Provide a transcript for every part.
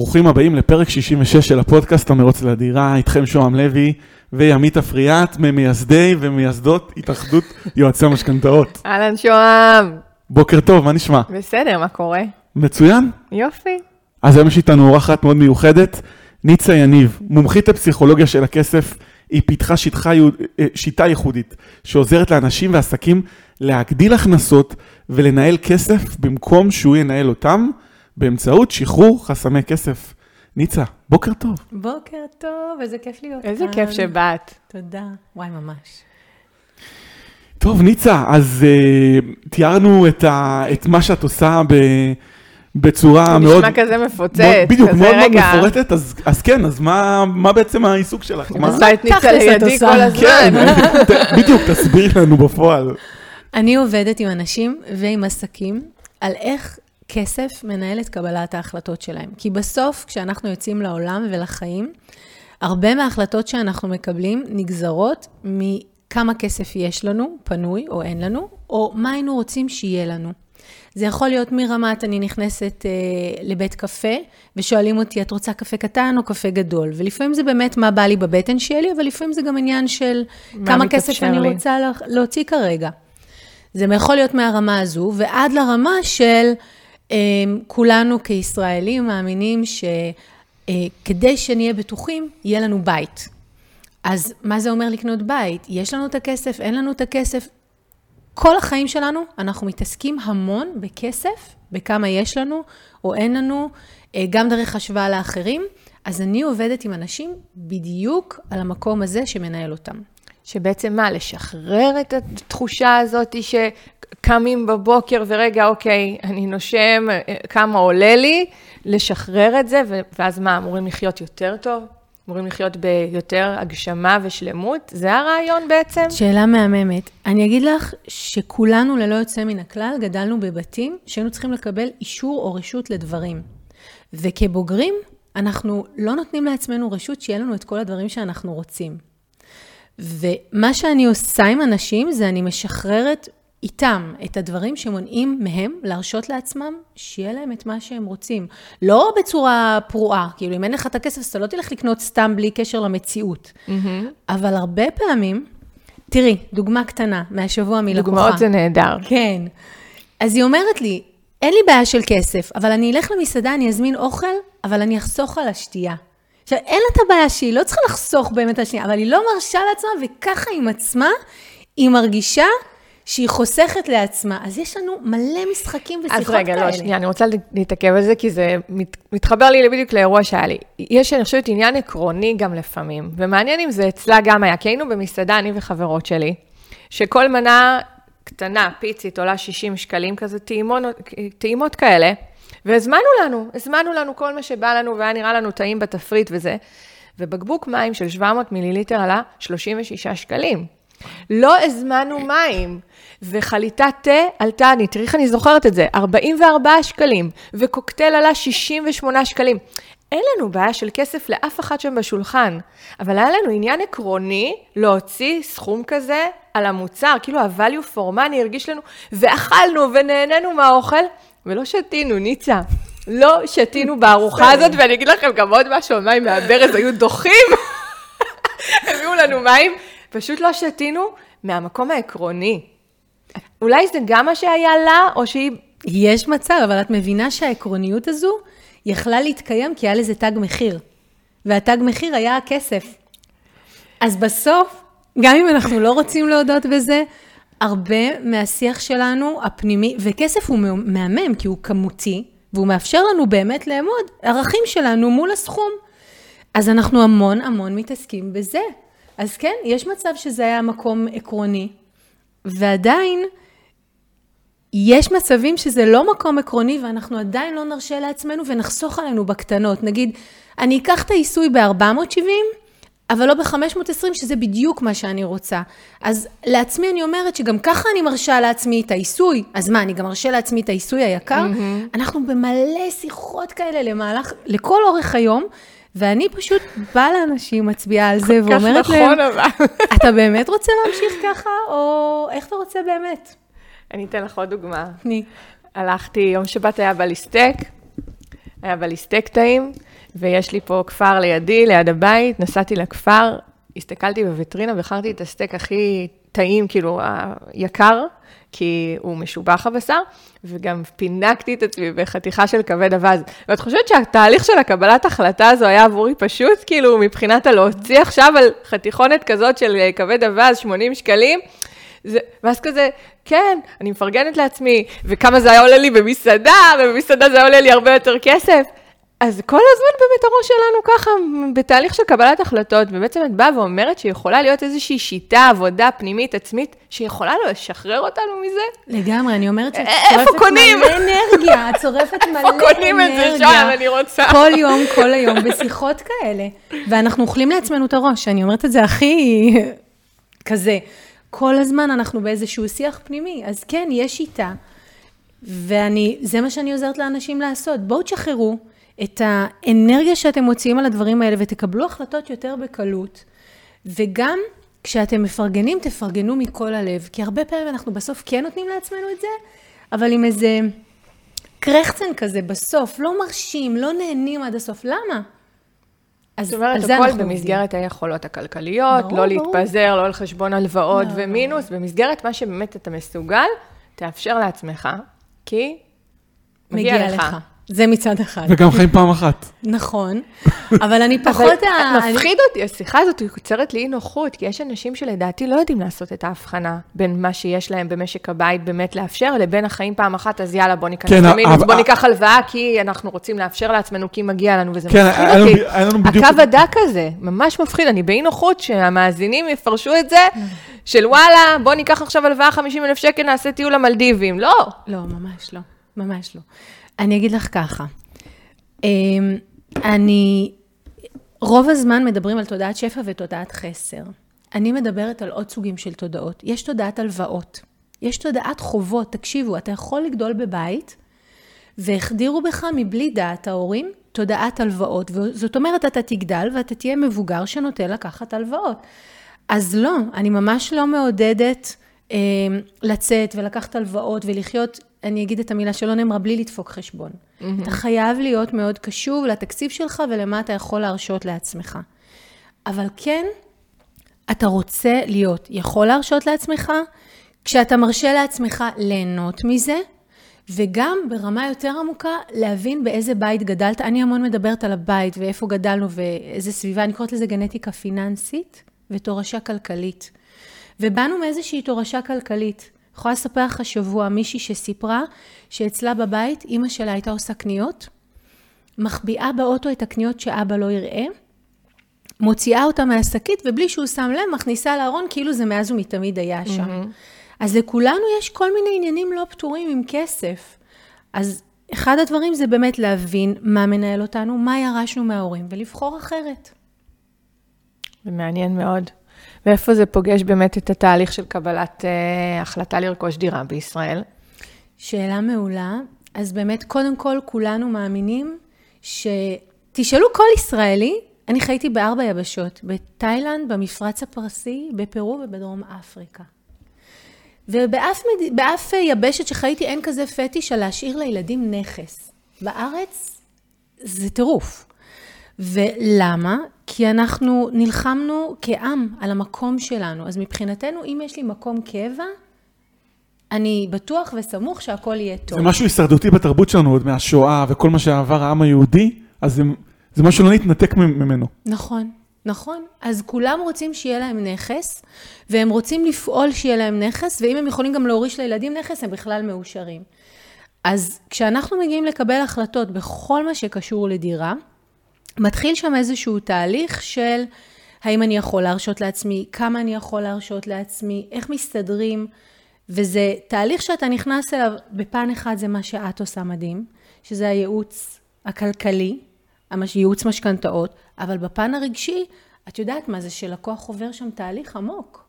ברוכים הבאים לפרק 66 של הפודקאסט המרוץ לדירה, איתכם שוהם לוי וימית אפריאט, ממייסדי ומייסדות התאחדות יועצי המשכנתאות. אהלן שוהם. בוקר טוב, מה נשמע? בסדר, מה קורה? מצוין. יופי. אז היום יש איתנו אורחת מאוד מיוחדת, ניצה יניב, מומחית לפסיכולוגיה של הכסף. היא פיתחה שיטחה, אה, שיטה ייחודית שעוזרת לאנשים ועסקים להגדיל הכנסות ולנהל כסף במקום שהוא ינהל אותם. באמצעות שחרור חסמי כסף. ניצה, בוקר טוב. בוקר טוב, איזה כיף להיות כאן. איזה כיף שבאת. תודה. וואי, ממש. טוב, ניצה, אז uh, תיארנו את, ה, את מה שאת עושה ב, בצורה מאוד... נשמע כזה מפוצץ. בדיוק, מאוד מאוד מפורטת, אז, אז כן, אז מה, מה בעצם העיסוק שלך? אני עושה את ניצה לידי כל הזמן. כן, בדיוק, תסבירי לנו בפועל. אני עובדת עם אנשים ועם עסקים על איך כסף מנהל את קבלת ההחלטות שלהם. כי בסוף, כשאנחנו יוצאים לעולם ולחיים, הרבה מההחלטות שאנחנו מקבלים נגזרות מכמה כסף יש לנו, פנוי או אין לנו, או מה היינו רוצים שיהיה לנו. זה יכול להיות מרמת אני נכנסת אה, לבית קפה ושואלים אותי, את רוצה קפה קטן או קפה גדול? ולפעמים זה באמת מה בא לי בבטן שלי, אבל לפעמים זה גם עניין של כמה כסף לי. אני רוצה להוציא כרגע. זה יכול להיות מהרמה הזו ועד לרמה של כולנו כישראלים מאמינים שכדי אה, שנהיה בטוחים, יהיה לנו בית. אז מה זה אומר לקנות בית? יש לנו את הכסף, אין לנו את הכסף. כל החיים שלנו אנחנו מתעסקים המון בכסף, בכמה יש לנו או אין לנו, אה, גם דרך השוואה לאחרים. אז אני עובדת עם אנשים בדיוק על המקום הזה שמנהל אותם. שבעצם מה, לשחרר את התחושה הזאת שקמים בבוקר ורגע, אוקיי, אני נושם, כמה עולה לי, לשחרר את זה, ואז מה, אמורים לחיות יותר טוב? אמורים לחיות ביותר הגשמה ושלמות? זה הרעיון בעצם? שאלה מהממת. אני אגיד לך שכולנו, ללא יוצא מן הכלל, גדלנו בבתים שהיינו צריכים לקבל אישור או רשות לדברים. וכבוגרים, אנחנו לא נותנים לעצמנו רשות שיהיה לנו את כל הדברים שאנחנו רוצים. ומה שאני עושה עם אנשים זה אני משחררת איתם את הדברים שמונעים מהם להרשות לעצמם שיהיה להם את מה שהם רוצים. לא בצורה פרועה, כאילו אם אין לך את הכסף, אז אתה לא תלך לקנות סתם בלי קשר למציאות. Mm-hmm. אבל הרבה פעמים, תראי, דוגמה קטנה מהשבוע מלקוחה. דוגמאות זה נהדר. כן. אז היא אומרת לי, אין לי בעיה של כסף, אבל אני אלך למסעדה, אני אזמין אוכל, אבל אני אחסוך על השתייה. עכשיו, אין לה את הבעיה שהיא לא צריכה לחסוך באמת השנייה, אבל היא לא מרשה לעצמה, וככה עם עצמה, היא מרגישה שהיא חוסכת לעצמה. אז יש לנו מלא משחקים ושיחות כאלה. אז רגע, כאלה. לא, שנייה, אני רוצה להתעכב על זה, כי זה מת, מתחבר לי בדיוק לאירוע שהיה לי. יש, אני חושבת, עניין עקרוני גם לפעמים, ומעניין אם זה אצלה גם היה, כי היינו במסעדה, אני וחברות שלי, שכל מנה קטנה, פיצית, עולה 60 שקלים, כזה טעימות, טעימות כאלה. והזמנו לנו, הזמנו לנו כל מה שבא לנו והיה נראה לנו טעים בתפריט וזה. ובקבוק מים של 700 מיליליטר עלה 36 שקלים. לא הזמנו מים, וחליטת תה עלתה, אני, תראי איך אני זוכרת את זה, 44 שקלים, וקוקטייל עלה 68 שקלים. אין לנו בעיה של כסף לאף אחד שם בשולחן, אבל היה לנו עניין עקרוני להוציא סכום כזה על המוצר, כאילו ה-value for money הרגיש לנו, ואכלנו ונהנינו מהאוכל, ולא שתינו, ניצה. לא שתינו בארוחה הזאת, ואני אגיד לכם גם עוד משהו, המים מהברז היו דוחים. הביאו לנו מים, פשוט לא שתינו מהמקום העקרוני. אולי זה גם מה שהיה לה, או שהיא... יש מצב, אבל את מבינה שהעקרוניות הזו יכלה להתקיים כי היה לזה תג מחיר. והתג מחיר היה הכסף. אז בסוף, גם אם אנחנו לא רוצים להודות בזה, הרבה מהשיח שלנו, הפנימי, וכסף הוא מהמם, כי הוא כמותי, והוא מאפשר לנו באמת לאמוד ערכים שלנו מול הסכום. אז אנחנו המון המון מתעסקים בזה. אז כן, יש מצב שזה היה מקום עקרוני, ועדיין יש מצבים שזה לא מקום עקרוני ואנחנו עדיין לא נרשה לעצמנו ונחסוך עלינו בקטנות. נגיד, אני אקח את העיסוי ב-470, אבל לא ב-520, שזה בדיוק מה שאני רוצה. אז לעצמי אני אומרת שגם ככה אני מרשה לעצמי את העיסוי, אז מה, אני גם מרשה לעצמי את העיסוי היקר? Mm-hmm. אנחנו במלא שיחות כאלה למהלך, לכל אורך היום, ואני פשוט באה לאנשים, מצביעה על זה, ואומרת נכון, להם, אבל. אתה באמת רוצה להמשיך ככה, או איך אתה רוצה באמת? אני אתן לך עוד דוגמה. תני. הלכתי, יום שבת היה בלי סטייק, היה בא לי סטייק טעים, ויש לי פה כפר לידי, ליד הבית, נסעתי לכפר, הסתכלתי בווטרינה, בחרתי את הסטייק הכי טעים, כאילו, היקר, כי הוא משובח הבשר, וגם פינקתי את עצמי בחתיכה של כבד אווז. ואת חושבת שהתהליך של הקבלת החלטה הזו היה עבורי פשוט, כאילו, מבחינת הלהוציא עכשיו על חתיכונת כזאת של כבד אווז, 80 שקלים? זה, ואז כזה, כן, אני מפרגנת לעצמי, וכמה זה היה עולה לי במסעדה, ובמסעדה זה היה עולה לי הרבה יותר כסף. אז כל הזמן באמת הראש שלנו ככה, בתהליך של קבלת החלטות, ובעצם את באה ואומרת שיכולה להיות איזושהי שיטה, עבודה פנימית, עצמית, שיכולה לשחרר אותנו מזה. לגמרי, אני אומרת שאת צורפת מלא אנרגיה, את צורפת מלא אנרגיה. איפה קונים את זה שם, אני רוצה. כל יום, כל היום, בשיחות כאלה. ואנחנו אוכלים לעצמנו את הראש, אני אומרת את זה הכי כזה. כל הזמן אנחנו באיזשהו שיח פנימי, אז כן, יש שיטה. ואני, זה מה שאני עוזרת לאנשים לעשות. בואו תשחררו. את האנרגיה שאתם מוציאים על הדברים האלה ותקבלו החלטות יותר בקלות. וגם כשאתם מפרגנים, תפרגנו מכל הלב, כי הרבה פעמים אנחנו בסוף כן נותנים לעצמנו את זה, אבל עם איזה קרחצן כזה בסוף, לא מרשים, לא נהנים עד הסוף. למה? אז זאת אומרת, הכל במסגרת. היכולות הכלכליות, לא. להתפזר, לא על חשבון הלוואות לא, ומינוס, לא. במסגרת מה שבאמת אתה מסוגל, תאפשר לעצמך, כי מגיע, מגיע לך. זה מצד אחד. וגם חיים פעם אחת. נכון, אבל אני פחות... אבל מפחיד אותי, השיחה הזאת יוצרת לי אי נוחות, כי יש אנשים שלדעתי לא יודעים לעשות את ההבחנה בין מה שיש להם במשק הבית באמת לאפשר, לבין החיים פעם אחת, אז יאללה, בוא ניכנס כן, למינוס, בוא ניקח הלוואה, כי אנחנו רוצים לאפשר לעצמנו, כי מגיע לנו, וזה כן, מפחיד אותי. היה לנו בדיוק... הקו הדק הזה, ממש מפחיד, אני באי נוחות שהמאזינים יפרשו את זה, של וואלה, בוא ניקח עכשיו הלוואה 50 אלף שקל, נעשה טיול למלדיבים. לא. לא, ממש לא, ממש לא. אני אגיד לך ככה, אמ, אני, רוב הזמן מדברים על תודעת שפע ותודעת חסר. אני מדברת על עוד סוגים של תודעות. יש תודעת הלוואות, יש תודעת חובות. תקשיבו, אתה יכול לגדול בבית, והחדירו בך מבלי דעת ההורים תודעת הלוואות. וזאת אומרת, אתה תגדל ואתה תהיה מבוגר שנוטה לקחת הלוואות. אז לא, אני ממש לא מעודדת לצאת ולקחת הלוואות ולחיות אני אגיד את המילה שלא נאמרה בלי לדפוק חשבון. Mm-hmm. אתה חייב להיות מאוד קשוב לתקציב שלך ולמה אתה יכול להרשות לעצמך. אבל כן, אתה רוצה להיות יכול להרשות לעצמך, כשאתה מרשה לעצמך ליהנות מזה, וגם ברמה יותר עמוקה, להבין באיזה בית גדלת. אני המון מדברת על הבית ואיפה גדלנו ואיזה סביבה, אני קוראת לזה גנטיקה פיננסית ותורשה כלכלית. ובאנו מאיזושהי תורשה כלכלית. יכולה לספר לך השבוע מישהי שסיפרה שאצלה בבית אימא שלה הייתה עושה קניות, מחביאה באוטו את הקניות שאבא לא יראה, מוציאה אותה מהשקית ובלי שהוא שם לב מכניסה לארון כאילו זה מאז ומתמיד היה שם. Mm-hmm. אז לכולנו יש כל מיני עניינים לא פתורים עם כסף. אז אחד הדברים זה באמת להבין מה מנהל אותנו, מה ירשנו מההורים ולבחור אחרת. זה מעניין מאוד. ואיפה זה פוגש באמת את התהליך של קבלת uh, החלטה לרכוש דירה בישראל? שאלה מעולה. אז באמת, קודם כל, כולנו מאמינים ש... תשאלו כל ישראלי, אני חייתי בארבע יבשות, בתאילנד, במפרץ הפרסי, בפרו ובדרום אפריקה. ובאף מד... יבשת שחייתי אין כזה פטיש על להשאיר לילדים נכס. בארץ זה טירוף. ולמה? כי אנחנו נלחמנו כעם על המקום שלנו. אז מבחינתנו, אם יש לי מקום קבע, אני בטוח וסמוך שהכל יהיה טוב. זה משהו הישרדותי בתרבות שלנו עוד מהשואה וכל מה שעבר העם היהודי, אז זה, זה משהו לא נתנתק ממנו. נכון, נכון. אז כולם רוצים שיהיה להם נכס, והם רוצים לפעול שיהיה להם נכס, ואם הם יכולים גם להוריש לילדים נכס, הם בכלל מאושרים. אז כשאנחנו מגיעים לקבל החלטות בכל מה שקשור לדירה, מתחיל שם איזשהו תהליך של האם אני יכול להרשות לעצמי, כמה אני יכול להרשות לעצמי, איך מסתדרים, וזה תהליך שאתה נכנס אליו, בפן אחד זה מה שאת עושה מדהים, שזה הייעוץ הכלכלי, ייעוץ משכנתאות, אבל בפן הרגשי, את יודעת מה זה שלקוח עובר שם תהליך עמוק.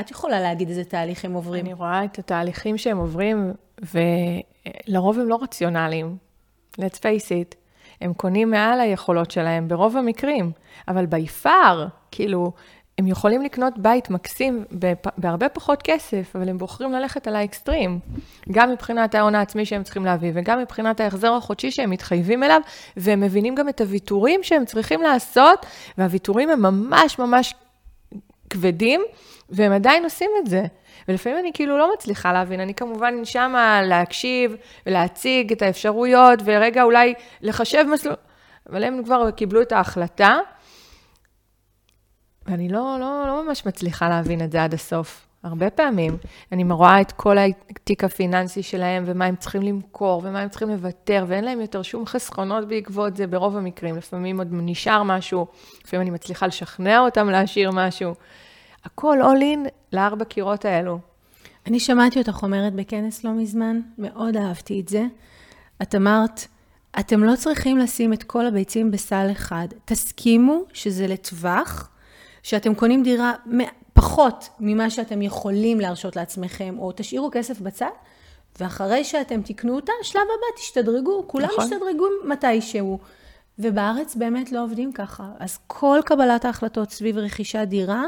את יכולה להגיד איזה תהליך הם עוברים. אני רואה את התהליכים שהם עוברים, ולרוב הם לא רציונליים. let's face it. הם קונים מעל היכולות שלהם ברוב המקרים, אבל בי פאר, כאילו, הם יכולים לקנות בית מקסים בהרבה פחות כסף, אבל הם בוחרים ללכת על האקסטרים. גם מבחינת ההון העצמי שהם צריכים להביא, וגם מבחינת ההחזר החודשי שהם מתחייבים אליו, והם מבינים גם את הוויתורים שהם צריכים לעשות, והוויתורים הם ממש ממש כבדים, והם עדיין עושים את זה. ולפעמים אני כאילו לא מצליחה להבין, אני כמובן שמה להקשיב ולהציג את האפשרויות, ורגע אולי לחשב מסלול, אבל הם כבר קיבלו את ההחלטה, ואני לא, לא, לא ממש מצליחה להבין את זה עד הסוף. הרבה פעמים. אני רואה את כל התיק הפיננסי שלהם, ומה הם צריכים למכור, ומה הם צריכים לוותר, ואין להם יותר שום חסכונות בעקבות זה ברוב המקרים. לפעמים עוד נשאר משהו, לפעמים אני מצליחה לשכנע אותם להשאיר משהו. הכל all in לארבע קירות האלו. אני שמעתי אותך אומרת בכנס לא מזמן, מאוד אהבתי את זה. את אמרת, אתם לא צריכים לשים את כל הביצים בסל אחד. תסכימו שזה לטווח, שאתם קונים דירה פחות ממה שאתם יכולים להרשות לעצמכם, או תשאירו כסף בצד, ואחרי שאתם תקנו אותה, שלב הבא תשתדרגו, כולם נכון. ישתדרגו מתישהו. ובארץ באמת לא עובדים ככה. אז כל קבלת ההחלטות סביב רכישת דירה,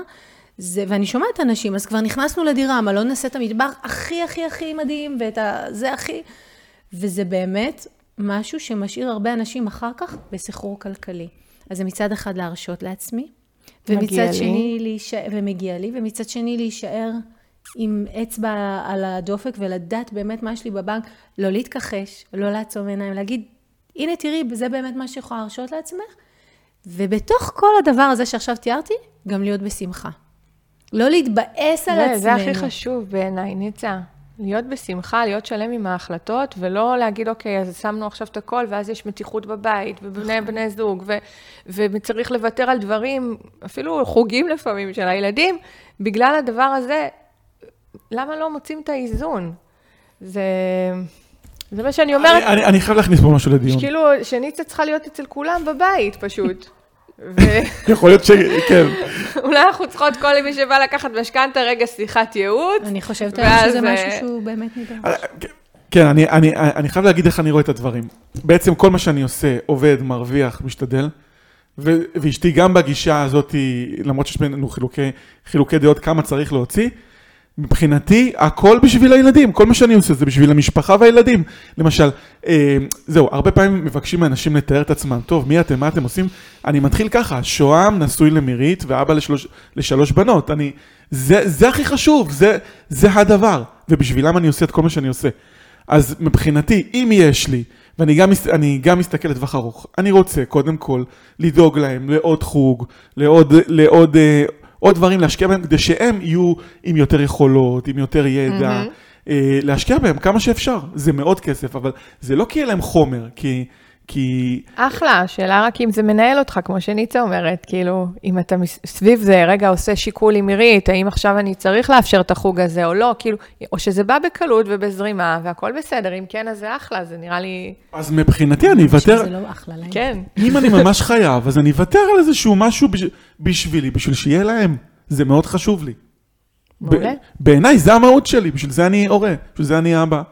זה, ואני שומעת אנשים, אז כבר נכנסנו לדירה, מה לא נעשה את המטבח הכי הכי הכי מדהים, ואת ה... זה הכי... וזה באמת משהו שמשאיר הרבה אנשים אחר כך בסחרור כלכלי. אז זה מצד אחד להרשות לעצמי, ומצד שני להישאר, ומגיע לי, ומצד שני להישאר עם אצבע על הדופק ולדעת באמת מה יש לי בבנק, לא להתכחש, לא לעצום עיניים, להגיד, הנה תראי, זה באמת מה שיכולה להרשות לעצמך, ובתוך כל הדבר הזה שעכשיו תיארתי, גם להיות בשמחה. לא להתבאס על עצמנו. זה הכי חשוב בעיניי, ניצה. להיות בשמחה, להיות שלם עם ההחלטות, ולא להגיד, אוקיי, אז שמנו עכשיו את הכל, ואז יש מתיחות בבית, ובני נכון. בני זוג, ו, וצריך לוותר על דברים, אפילו חוגים לפעמים של הילדים, בגלל הדבר הזה, למה לא מוצאים את האיזון? זה... זה מה שאני אומרת. אני, אני, אני חייב להכניס פה משהו לדיון. שכאילו, שניצה צריכה להיות אצל כולם בבית, פשוט. יכול להיות שכן. אולי אנחנו צריכות כל מי שבא לקחת משכנתה, רגע שיחת ייעוץ. אני חושבת שזה משהו שהוא באמת נדרש. אה, כן, אני, אני, אני חייב להגיד איך אני רואה את הדברים. בעצם כל מה שאני עושה, עובד, מרוויח, משתדל, ו- ואשתי גם בגישה הזאת, למרות שיש בינינו חילוקי, חילוקי דעות כמה צריך להוציא, מבחינתי, הכל בשביל הילדים, כל מה שאני עושה זה בשביל המשפחה והילדים. למשל, אה, זהו, הרבה פעמים מבקשים מאנשים לתאר את עצמם, טוב, מי אתם, מה אתם עושים? אני מתחיל ככה, שוהם נשוי למירית ואבא לשלוש, לשלוש בנות. אני, זה, זה הכי חשוב, זה, זה הדבר, ובשבילם אני עושה את כל מה שאני עושה. אז מבחינתי, אם יש לי, ואני גם, גם מסתכל לטווח ארוך, אני רוצה קודם כל לדאוג להם לעוד חוג, לעוד, לעוד, אה, עוד דברים להשקיע בהם כדי שהם יהיו עם יותר יכולות, עם יותר ידע, mm-hmm. להשקיע בהם כמה שאפשר. זה מאוד כסף, אבל זה לא כי יהיה להם חומר, כי... כי... אחלה, השאלה רק אם זה מנהל אותך, כמו שניצה אומרת, כאילו, אם אתה סביב זה, רגע, עושה שיקול עם עירית, האם עכשיו אני צריך לאפשר את החוג הזה או לא, כאילו, או שזה בא בקלות ובזרימה, והכל בסדר, אם כן, אז זה אחלה, זה נראה לי... אז מבחינתי אני אוותר... שזה לא אחלה להם. כן. אם אני ממש חייב, אז אני אוותר על איזשהו משהו בשבילי, בשביל שיהיה להם. זה מאוד חשוב לי. מעולה. בעיניי זה המהות שלי, בשביל זה אני הורה, בשביל זה אני אבא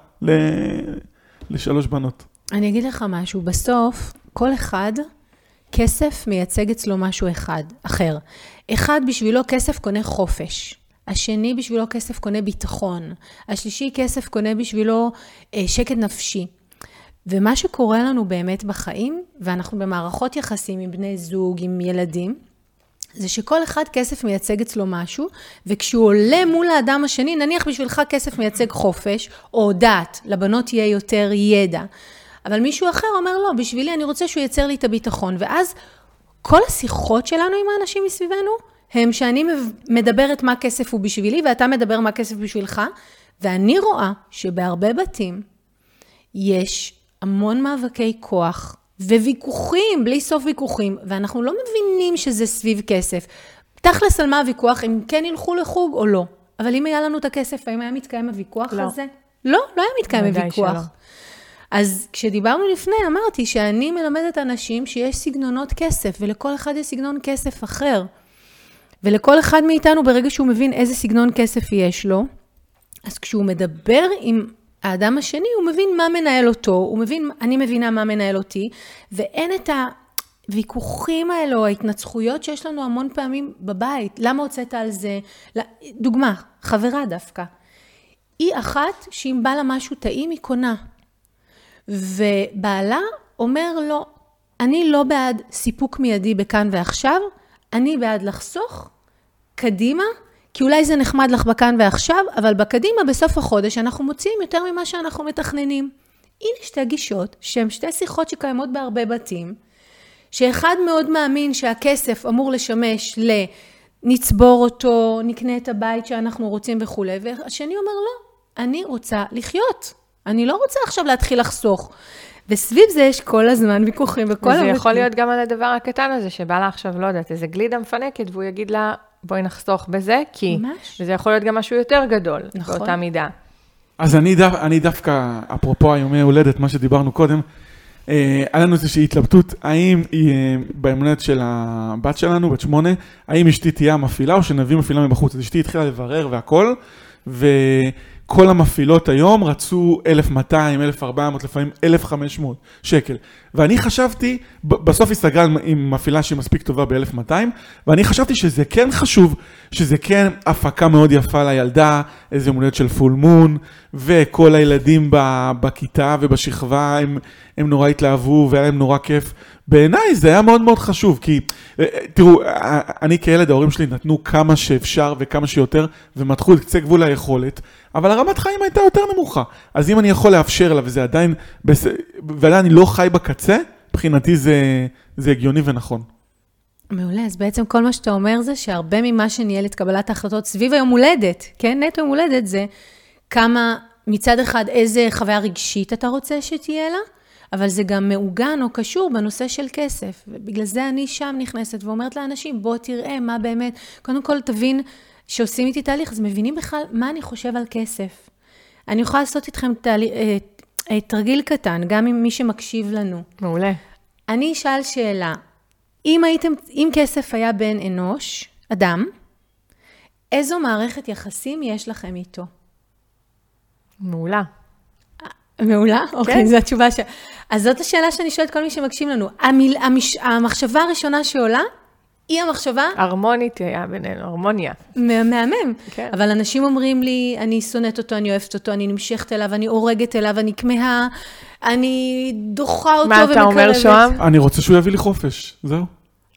לשלוש בנות. אני אגיד לך משהו, בסוף, כל אחד, כסף מייצג אצלו משהו אחד, אחר. אחד בשבילו כסף קונה חופש. השני בשבילו כסף קונה ביטחון. השלישי כסף קונה בשבילו אה, שקט נפשי. ומה שקורה לנו באמת בחיים, ואנחנו במערכות יחסים עם בני זוג, עם ילדים, זה שכל אחד כסף מייצג אצלו משהו, וכשהוא עולה מול האדם השני, נניח בשבילך כסף מייצג חופש, או דת, לבנות יהיה יותר ידע. אבל מישהו אחר אומר, לא, בשבילי אני רוצה שהוא ייצר לי את הביטחון. ואז כל השיחות שלנו עם האנשים מסביבנו, הם שאני מדברת מה כסף הוא בשבילי, ואתה מדבר מה כסף בשבילך, ואני רואה שבהרבה בתים יש המון מאבקי כוח וויכוחים, בלי סוף ויכוחים, ואנחנו לא מבינים שזה סביב כסף. תכלס על מה הוויכוח, אם כן ילכו לחוג או לא. אבל אם היה לנו את הכסף, האם היה מתקיים הוויכוח לא. הזה? לא, לא היה מתקיים הוויכוח. שלא. אז כשדיברנו לפני, אמרתי שאני מלמדת אנשים שיש סגנונות כסף, ולכל אחד יש סגנון כסף אחר. ולכל אחד מאיתנו, ברגע שהוא מבין איזה סגנון כסף יש לו, אז כשהוא מדבר עם האדם השני, הוא מבין מה מנהל אותו, הוא מבין, אני מבינה מה מנהל אותי, ואין את ה... הוויכוחים האלה, או ההתנצחויות שיש לנו המון פעמים בבית, למה הוצאת על זה? דוגמה, חברה דווקא. היא אחת שאם בא לה משהו טעים, היא קונה. ובעלה אומר לו, אני לא בעד סיפוק מיידי בכאן ועכשיו, אני בעד לחסוך קדימה, כי אולי זה נחמד לך בכאן ועכשיו, אבל בקדימה, בסוף החודש, אנחנו מוציאים יותר ממה שאנחנו מתכננים. הנה שתי גישות, שהן שתי שיחות שקיימות בהרבה בתים, שאחד מאוד מאמין שהכסף אמור לשמש ל... נצבור אותו, נקנה את הבית שאנחנו רוצים וכולי, והשני אומר לא, אני רוצה לחיות. אני לא רוצה עכשיו להתחיל לחסוך. וסביב זה יש כל הזמן ויכוחים וכל הזמן. וזה יכול להיות גם על הדבר הקטן הזה, שבא לה עכשיו, לא יודעת, איזה גלידה מפנקת, והוא יגיד לה, בואי נחסוך בזה, כי... ממש. וזה יכול להיות גם משהו יותר גדול, נכון. באותה מידה. אז אני, דו, אני דווקא, אפרופו היומי הולדת, מה שדיברנו קודם, אה, היה לנו איזושהי התלבטות, האם היא, אה, ביום הולדת של הבת שלנו, בת שמונה, האם אשתי תהיה המפעילה או שנביא מפעילה מבחוץ. אז אשתי התחילה לברר והכל, ו... כל המפעילות היום רצו 1,200, 1,400, לפעמים 1,500 שקל. ואני חשבתי, בסוף הסתגל עם מפעילה שהיא מספיק טובה ב-1,200, ואני חשבתי שזה כן חשוב, שזה כן הפקה מאוד יפה לילדה, איזה מולדת של פול מון, וכל הילדים בכיתה ובשכבה הם, הם נורא התלהבו והיה להם נורא כיף. בעיניי זה היה מאוד מאוד חשוב, כי אה, תראו, אה, אני כילד, ההורים שלי נתנו כמה שאפשר וכמה שיותר, ומתחו את קצה גבול היכולת, אבל הרמת חיים הייתה יותר נמוכה. אז אם אני יכול לאפשר לה, וזה עדיין. ועדיין אני לא חי בקצה, מבחינתי זה, זה הגיוני ונכון. מעולה, אז בעצם כל מה שאתה אומר זה שהרבה ממה שניהל את קבלת ההחלטות סביב היום הולדת, כן, נטו יום הולדת זה כמה, מצד אחד, איזה חוויה רגשית אתה רוצה שתהיה לה, אבל זה גם מעוגן או קשור בנושא של כסף. ובגלל זה אני שם נכנסת ואומרת לאנשים, בוא תראה מה באמת, קודם כל תבין שעושים איתי תהליך, אז מבינים בכלל מה אני חושב על כסף. אני יכולה לעשות איתכם תהליך, אה, תרגיל קטן, גם עם מי שמקשיב לנו. מעולה. אני אשאל שאלה, אם הייתם, אם כסף היה בן אנוש, אדם, איזו מערכת יחסים יש לכם איתו? מעולה. מעולה? כן. אוקיי, זו התשובה ש... אז זאת השאלה שאני שואלת כל מי שמקשיב לנו. המיל, המש... המחשבה הראשונה שעולה, היא המחשבה... הרמונית היה בינינו, הרמוניה. מהמם. כן. אבל אנשים אומרים לי, אני שונאת אותו, אני אוהבת אותו, אני נמשכת אליו, אני הורגת אליו, אני כמהה, אני דוחה אותו ומקרבת. מה אתה אומר, שוהם? אני רוצה שהוא יביא לי חופש, זהו.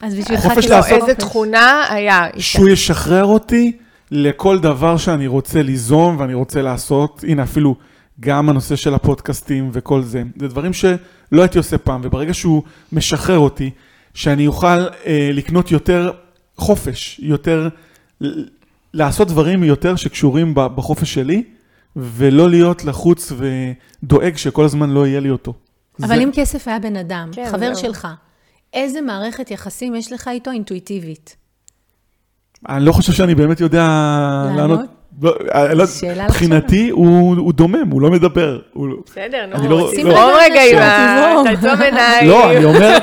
אז בשבילך חופש לעשות... איזה תכונה היה איתה? שהוא ישחרר אותי לכל דבר שאני רוצה ליזום ואני רוצה לעשות. הנה, אפילו... גם הנושא של הפודקאסטים וכל זה, זה דברים שלא הייתי עושה פעם, וברגע שהוא משחרר אותי, שאני אוכל אה, לקנות יותר חופש, יותר, לעשות דברים יותר שקשורים בחופש שלי, ולא להיות לחוץ ודואג שכל הזמן לא יהיה לי אותו. אבל זה... אם כסף היה בן אדם, כן, חבר זה... שלך, איזה מערכת יחסים יש לך איתו אינטואיטיבית? אני לא חושב שאני באמת יודע לענות. לא, אה, לא, מבחינתי הוא דומם, הוא לא מדבר. לא- בסדר, נו, לא- שים רגע עם ה... תעצום עיניים. לא, אני אומר,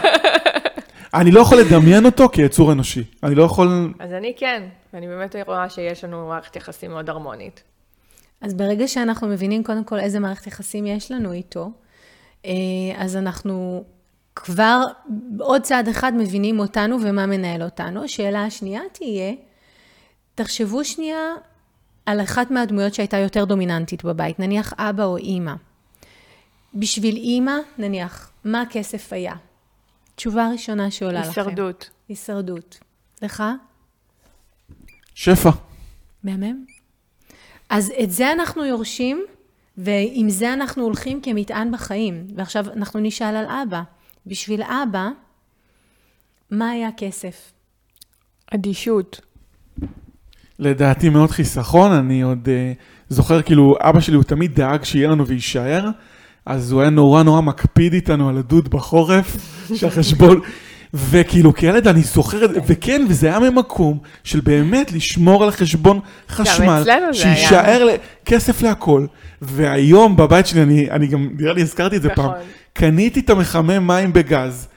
אני לא יכול לדמיין אותו כיצור אנושי. אני לא יכול... אז אני כן, ואני באמת רואה שיש לנו מערכת יחסים מאוד הרמונית. אז ברגע שאנחנו מבינים קודם כל איזה מערכת יחסים יש לנו איתו, אה, אז אנחנו כבר עוד צעד אחד מבינים אותנו ומה מנהל אותנו. השאלה השנייה תהיה, תחשבו שנייה על אחת מהדמויות שהייתה יותר דומיננטית בבית, נניח אבא או אימא. בשביל אימא, נניח, מה הכסף היה? תשובה ראשונה שעולה לכם. הישרדות. הישרדות. לך? שפע. מהמם. אז את זה אנחנו יורשים, ועם זה אנחנו הולכים כמטען בחיים. ועכשיו אנחנו נשאל על אבא. בשביל אבא, מה היה כסף? אדישות. לדעתי מאוד חיסכון, אני עוד uh, זוכר, כאילו, אבא שלי הוא תמיד דאג שיהיה לנו ויישאר, אז הוא היה נורא נורא מקפיד איתנו על הדוד בחורף, שהחשבון, וכאילו כילד אני זוכר את זה, וכן, וזה היה ממקום של באמת לשמור על החשבון חשמל, שיישאר כסף להכל, והיום בבית שלי, אני, אני גם, נראה לי הזכרתי את זה פעם, נכון. קניתי את המחמם מים בגז,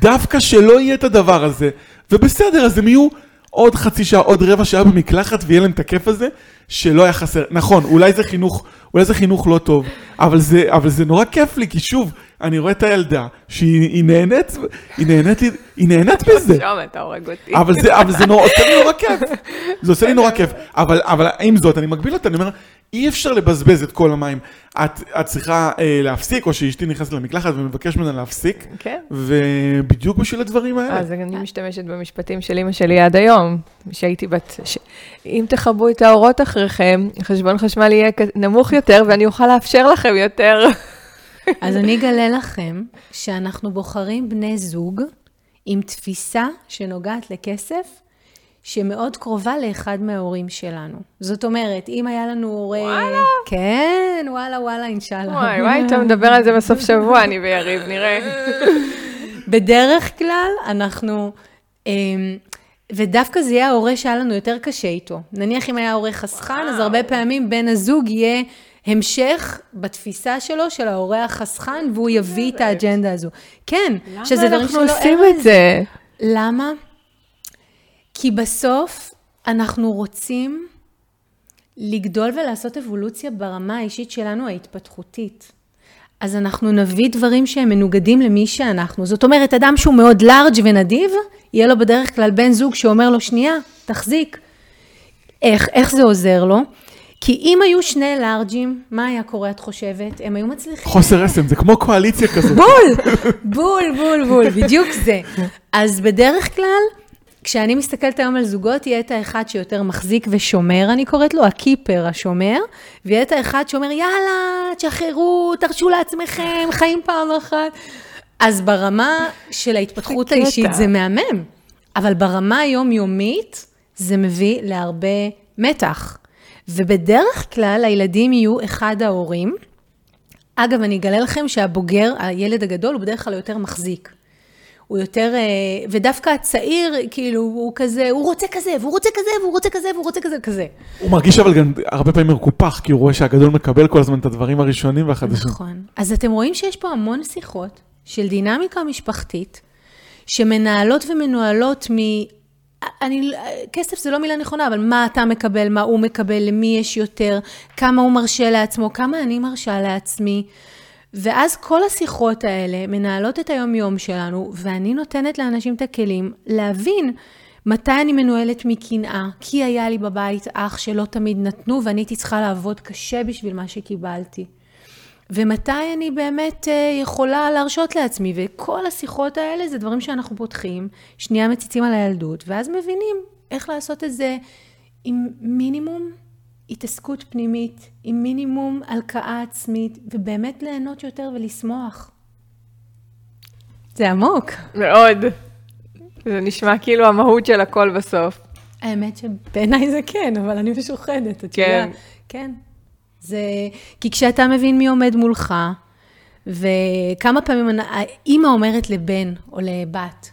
דווקא שלא יהיה את הדבר הזה, ובסדר, אז הם יהיו... עוד חצי שעה, עוד רבע שעה במקלחת, ויהיה להם את הכיף הזה, שלא היה חסר. נכון, אולי זה חינוך, אולי זה חינוך לא טוב, אבל זה, אבל זה נורא כיף לי, כי שוב, אני רואה את הילדה, שהיא היא נהנית, היא נהנית, היא נהנית בזה. שם אתה הורג אותי. אבל זה, אבל זה נורא, עושה לי נורא כיף. זה עושה לי נורא כיף. אבל, אבל עם זאת, אני מגביל אותה, אני אומר, אי אפשר לבזבז את כל המים. את, את צריכה אה, להפסיק, או שאשתי נכנסת למקלחת ומבקש ממנה להפסיק, כן. ובדיוק בשביל הדברים האלה. אז אני משתמשת במשפטים של אימא שלי עד היום, שהייתי בת... ש... אם תכבו את האורות אחריכם, חשבון חשמל יהיה נמוך יותר, ואני אוכל לאפשר לכם יותר. אז אני אגלה לכם שאנחנו בוחרים בני זוג עם תפיסה שנוגעת לכסף, שמאוד קרובה לאחד מההורים שלנו. זאת אומרת, אם היה לנו הורה... וואלה? כן, וואלה, וואלה, אינשאללה. וואי, וואי, אתה מדבר על זה בסוף שבוע, אני ויריב, נראה. בדרך כלל אנחנו, אמ, ודווקא זה יהיה ההורה שהיה לנו יותר קשה איתו. נניח אם היה הורה חסכן, אז הרבה פעמים בן הזוג יהיה המשך בתפיסה שלו של ההורה החסכן, והוא יביא את האג'נדה הזו. כן, שזה דברים אנחנו שלא עושים ארז. את זה? למה? כי בסוף אנחנו רוצים לגדול ולעשות אבולוציה ברמה האישית שלנו ההתפתחותית. אז אנחנו נביא דברים שהם מנוגדים למי שאנחנו. זאת אומרת, אדם שהוא מאוד לארג' ונדיב, יהיה לו בדרך כלל בן זוג שאומר לו, שנייה, תחזיק. איך, איך זה עוזר לו? כי אם היו שני לארג'ים, מה היה קורה, את חושבת? הם היו מצליחים. חוסר רסן, זה כמו קואליציה כזאת. בול, בול, בול, בול, בדיוק זה. אז בדרך כלל, כשאני מסתכלת היום על זוגות, יהיה את האחד שיותר מחזיק ושומר, אני קוראת לו הקיפר השומר, ויהיה את האחד שאומר, יאללה, תשחררו, תרשו לעצמכם, חיים פעם אחת. אז ברמה של ההתפתחות האישית. זה מהמם, אבל ברמה היומיומית זה מביא להרבה מתח. ובדרך כלל הילדים יהיו אחד ההורים, אגב, אני אגלה לכם שהבוגר, הילד הגדול, הוא בדרך כלל יותר מחזיק. הוא יותר, אה, ודווקא הצעיר, כאילו, הוא כזה, הוא רוצה כזה, והוא רוצה כזה, והוא רוצה כזה, והוא רוצה כזה, כזה. הוא מרגיש אבל גם הרבה פעמים מקופח, כי הוא רואה שהגדול מקבל כל הזמן את הדברים הראשונים והחדשים. נכון. אז אתם רואים שיש פה המון שיחות של דינמיקה משפחתית, שמנהלות ומנוהלות מ... אני, כסף זה לא מילה נכונה, אבל מה אתה מקבל, מה הוא מקבל, למי יש יותר, כמה הוא מרשה לעצמו, כמה אני מרשה לעצמי. ואז כל השיחות האלה מנהלות את היום-יום שלנו, ואני נותנת לאנשים את הכלים להבין מתי אני מנוהלת מקנאה, כי היה לי בבית אח שלא תמיד נתנו, ואני הייתי צריכה לעבוד קשה בשביל מה שקיבלתי. ומתי אני באמת אה, יכולה להרשות לעצמי, וכל השיחות האלה זה דברים שאנחנו פותחים, שנייה מציצים על הילדות, ואז מבינים איך לעשות את זה עם מינימום התעסקות פנימית, עם מינימום הלקאה עצמית, ובאמת ליהנות יותר ולשמוח. זה עמוק. מאוד. זה נשמע כאילו המהות של הכל בסוף. האמת שבעיניי זה כן, אבל אני משוחדת, את כן. יודעת. כן. זה... כי כשאתה מבין מי עומד מולך, וכמה פעמים האימא אומרת לבן או לבת,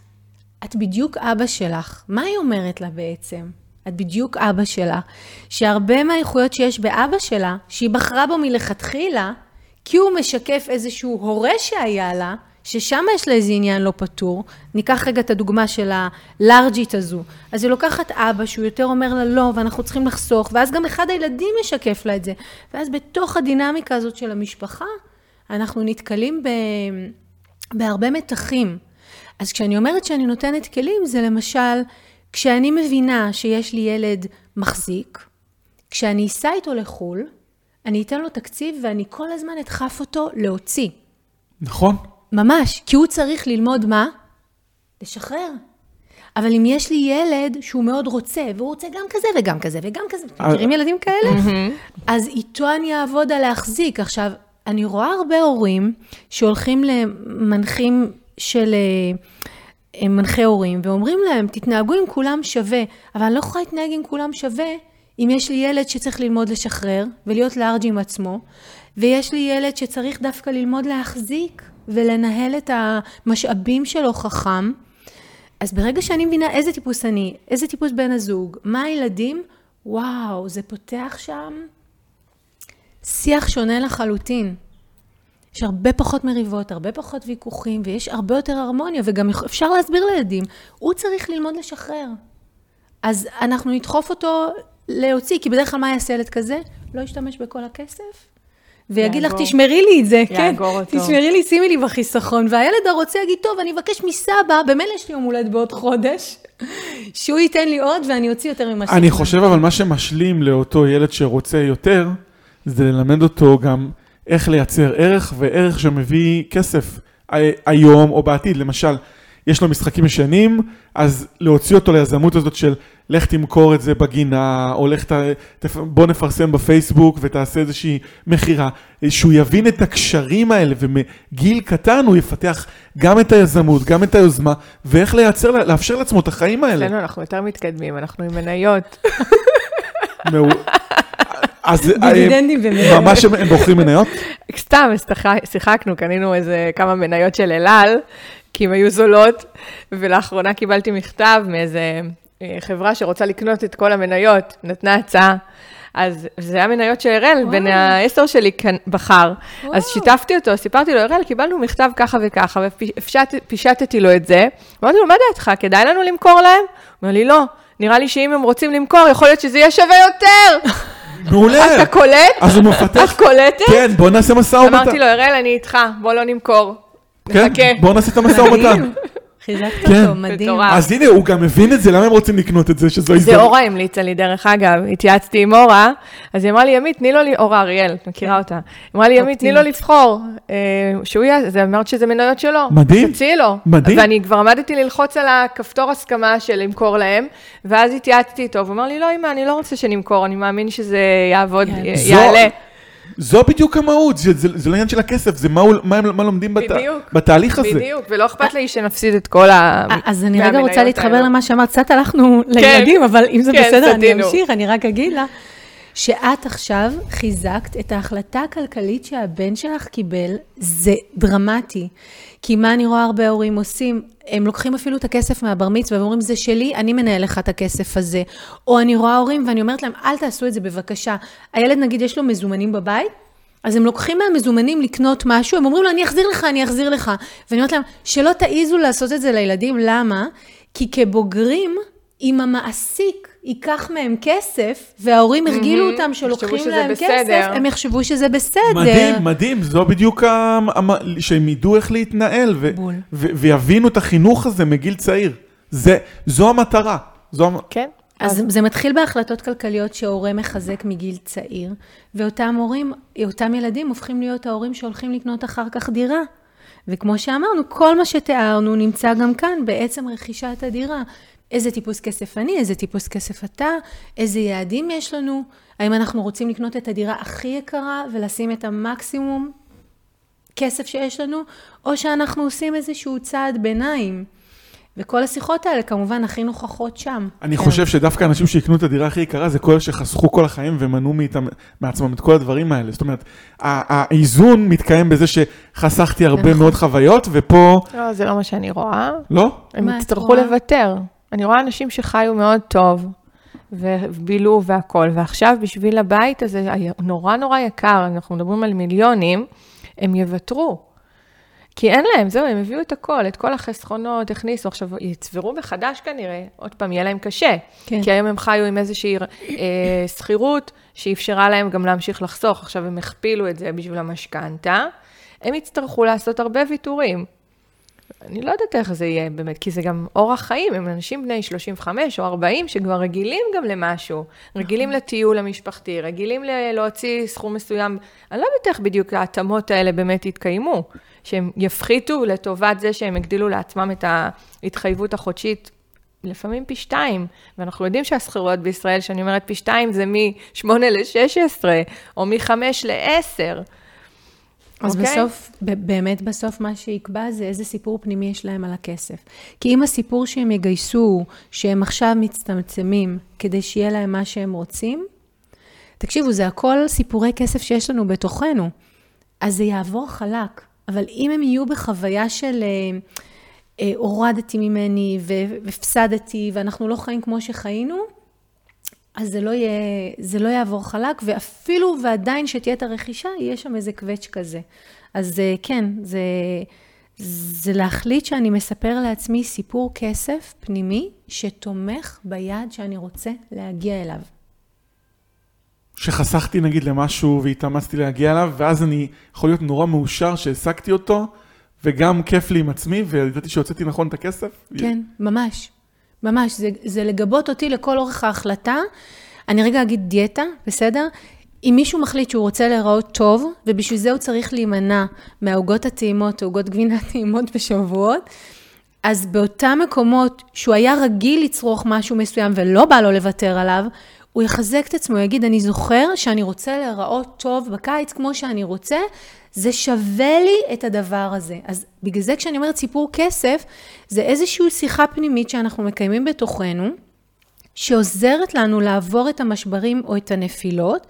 את בדיוק אבא שלך, מה היא אומרת לה בעצם? את בדיוק אבא שלה, שהרבה מהאיכויות שיש באבא שלה, שהיא בחרה בו מלכתחילה, כי הוא משקף איזשהו הורה שהיה לה, ששם יש לה איזה עניין לא פתור. ניקח רגע את הדוגמה של הלארג'ית הזו. אז היא לוקחת אבא שהוא יותר אומר לה לא, ואנחנו צריכים לחסוך, ואז גם אחד הילדים משקף לה את זה. ואז בתוך הדינמיקה הזאת של המשפחה, אנחנו נתקלים ב... בהרבה מתחים. אז כשאני אומרת שאני נותנת כלים, זה למשל, כשאני מבינה שיש לי ילד מחזיק, כשאני אסע איתו לחו"ל, אני אתן לו תקציב ואני כל הזמן אדחף אותו להוציא. נכון? ממש, כי הוא צריך ללמוד מה? לשחרר. אבל אם יש לי ילד שהוא מאוד רוצה, והוא רוצה גם כזה וגם כזה וגם כזה, אתם מכירים ילדים כאלה? אז איתו אני אעבוד על להחזיק. עכשיו, אני רואה הרבה הורים שהולכים למנחים של אה, מנחי הורים, ואומרים להם, תתנהגו עם כולם שווה, אבל אני לא יכולה להתנהג עם כולם שווה אם יש לי ילד שצריך ללמוד לשחרר ולהיות לארג' עם עצמו, ויש לי ילד שצריך דווקא ללמוד להחזיק ולנהל את המשאבים שלו חכם. אז ברגע שאני מבינה איזה טיפוס אני, איזה טיפוס בן הזוג, מה הילדים, וואו, זה פותח שם שיח שונה לחלוטין. יש הרבה פחות מריבות, הרבה פחות ויכוחים, ויש הרבה יותר הרמוניה, וגם אפשר להסביר לילדים, הוא צריך ללמוד לשחרר. אז אנחנו נדחוף אותו להוציא, כי בדרך כלל מה יעשה ילד כזה? לא ישתמש בכל הכסף, ויגיד לך. תשמרי לי את זה, כן, יאגור אותו. תשמרי לי, שימי לי בחיסכון, והילד הרוצה יגיד, טוב, אני אבקש מסבא, במילא יש לי יום הולדת בעוד חודש, שהוא ייתן לי עוד ואני אוציא יותר ממה אני חושב אבל מה שמשלים לאותו ילד שרוצה יותר, זה ללמד אותו גם איך לייצר ערך וערך שמביא כסף ה- היום או בעתיד. למשל, יש לו משחקים ישנים, אז להוציא אותו ליזמות הזאת של לך תמכור את זה בגינה, או לך ת... בוא נפרסם בפייסבוק ותעשה איזושהי מכירה. שהוא יבין את הקשרים האלה, ומגיל קטן הוא יפתח גם את היזמות, גם את היוזמה, ואיך לייצר, לאפשר לעצמו את החיים האלה. אצלנו אנחנו יותר מתקדמים, אנחנו עם מניות. אז דיבידנדים אה, ומניות. ממש הם בוחרים מניות? סתם, שיחק- שיחקנו, קנינו איזה כמה מניות של אל על, כי הן היו זולות, ולאחרונה קיבלתי מכתב מאיזה אה, חברה שרוצה לקנות את כל המניות, נתנה הצעה. אז זה היה מניות של אראל, וואו. בן העשר שלי כאן בחר. אז וואו. שיתפתי אותו, סיפרתי לו, אראל, קיבלנו מכתב ככה וככה, ופישטתי לו את זה. אמרתי לו, מה דעתך, כדאי לנו למכור להם? הוא אומר לי, לא, נראה לי שאם הם רוצים למכור, יכול להיות שזה יהיה שווה יותר. מעולה. אתה קולט? אז הוא מפתח... את קולטת? כן, בוא נעשה משא ומתן. אמרתי לו, אראל, אני איתך, בוא לא נמכור. כן, נחכה. בוא נעשה את המשא ומתן. חיזקת כן. אותו, מדהים. אז הנה, הוא גם מבין את זה, למה הם רוצים לקנות את זה, שזו זה הזדמנות. אורה המליצה לי, דרך אגב, התייעצתי עם אורה, אז היא אמרה לי, ימית, תני לו, ל- אורה אריאל, את מכירה אותה. היא אמרה לי, ימית, תני לו. לבחור, אה, שהוא יהיה, אז אמרת שזה מניות שלו. מדהים. תציעי לו. מדהים. ואני כבר עמדתי ללחוץ על הכפתור הסכמה של למכור להם, ואז התייעצתי איתו, והוא אמר לי, לא, אמא, אני לא רוצה שנמכור, אני מאמין שזה יעבוד, יעלה. זו- בדיוק המהות, זה- זה זה לא עניין של הכסף, זה מה מה הם- מה לומדים בת- בדיוק. בתהליך הזה. בדיוק, ולא אכפת לי שנפסיד את כל ה... אז אני רגע רוצה להתחבר האלו. למה שאמרת, קצת הלכנו לילדים, אבל אם זה כן, בסדר, אני סטינו. אמשיך, אני רק אגיד לה, שאת עכשיו חיזקת את ההחלטה הכלכלית שהבן שלך קיבל, זה דרמטי. כי מה אני רואה הרבה הורים עושים? הם לוקחים אפילו את הכסף מהבר מצווה ואומרים, זה שלי, אני מנהל לך את הכסף הזה. או אני רואה הורים ואני אומרת להם, אל תעשו את זה בבקשה. הילד נגיד יש לו מזומנים בבית, אז הם לוקחים מהמזומנים לקנות משהו, הם אומרים לו, אני אחזיר לך, אני אחזיר לך. ואני אומרת להם, שלא תעיזו לעשות את זה לילדים, למה? כי כבוגרים, אם המעסיק ייקח מהם כסף, וההורים הרגילו אותם שלוקחים להם בסדר. כסף, הם יחשבו שזה בסדר. מדהים, מדהים, זו בדיוק, ה- המ- שהם ידעו איך להתנהל, ו- בול. ו- ויבינו את החינוך הזה מגיל צעיר. זה- זו המטרה. זו כן. אז זה מתחיל בהחלטות כלכליות שהורה מחזק מגיל צעיר, ואותם הורים, אותם ילדים הופכים להיות ההורים שהולכים לקנות אחר כך דירה. וכמו שאמרנו, כל מה שתיארנו נמצא גם כאן בעצם רכישת הדירה. איזה טיפוס כסף אני, איזה טיפוס כסף אתה, איזה יעדים יש לנו, האם אנחנו רוצים לקנות את הדירה הכי יקרה ולשים את המקסימום כסף שיש לנו, או שאנחנו עושים איזשהו צעד ביניים. וכל השיחות האלה כמובן הכי נוכחות שם. אני כן. חושב שדווקא אנשים שיקנו את הדירה הכי יקרה זה כל אלה שחסכו כל החיים ומנעו מאיתם, מעצמם את כל הדברים האלה. זאת אומרת, האיזון מתקיים בזה שחסכתי הרבה נכון. מאוד חוויות, ופה, לא, זה לא מה שאני רואה. לא? הם יצטרכו? לוותר. אני רואה אנשים שחיו מאוד טוב, ובילו והכול, ועכשיו בשביל הבית הזה, נורא נורא יקר, אנחנו מדברים על מיליונים, הם יוותרו. כי אין להם, זהו, הם הביאו את הכל, את כל החסכונות, הכניסו, עכשיו יצברו מחדש כנראה, עוד פעם, יהיה להם קשה. כן. כי היום הם חיו עם איזושהי אה, שכירות שאפשרה להם גם להמשיך לחסוך, עכשיו הם הכפילו את זה בשביל המשכנתה, הם יצטרכו לעשות הרבה ויתורים. אני לא יודעת איך זה יהיה באמת, כי זה גם אורח חיים, הם אנשים בני 35 או 40 שכבר רגילים גם למשהו. רגילים לטיול המשפחתי, רגילים ל- להוציא סכום מסוים. אני לא יודעת איך בדיוק ההתאמות האלה באמת יתקיימו, שהם יפחיתו לטובת זה שהם יגדילו לעצמם את ההתחייבות החודשית. לפעמים פי שתיים, ואנחנו יודעים שהשכירויות בישראל, שאני אומרת פי שתיים, זה מ-8 ל-16, או מ-5 ל-10. אז אוקיי? בסוף, באמת בסוף מה שיקבע זה איזה סיפור פנימי יש להם על הכסף. כי אם הסיפור שהם יגייסו, שהם עכשיו מצטמצמים כדי שיהיה להם מה שהם רוצים, תקשיבו, זה הכל סיפורי כסף שיש לנו בתוכנו. אז זה יעבור חלק. אבל אם הם יהיו בחוויה של אה, אה, הורדתי ממני והפסדתי ואנחנו לא חיים כמו שחיינו, אז זה לא, יהיה, זה לא יעבור חלק, ואפילו ועדיין שתהיה את הרכישה, יהיה שם איזה קווץ' כזה. אז אה, כן, זה, זה להחליט שאני מספר לעצמי סיפור כסף פנימי, שתומך ביעד שאני רוצה להגיע אליו. שחסכתי נגיד למשהו והתאמצתי להגיע אליו, ואז אני יכול להיות נורא מאושר שהעסקתי אותו, וגם כיף לי עם עצמי, וידעתי שהוצאתי נכון את הכסף. כן, ממש. ממש. זה, זה לגבות אותי לכל אורך ההחלטה. אני רגע אגיד דיאטה, בסדר? אם מישהו מחליט שהוא רוצה להיראות טוב, ובשביל זה הוא צריך להימנע מהעוגות הטעימות, עוגות גבינה טעימות בשבועות, אז באותם מקומות שהוא היה רגיל לצרוך משהו מסוים ולא בא לו לוותר עליו, הוא יחזק את עצמו, יגיד, אני זוכר שאני רוצה להיראות טוב בקיץ כמו שאני רוצה, זה שווה לי את הדבר הזה. אז בגלל זה כשאני אומרת סיפור כסף, זה איזושהי שיחה פנימית שאנחנו מקיימים בתוכנו, שעוזרת לנו לעבור את המשברים או את הנפילות,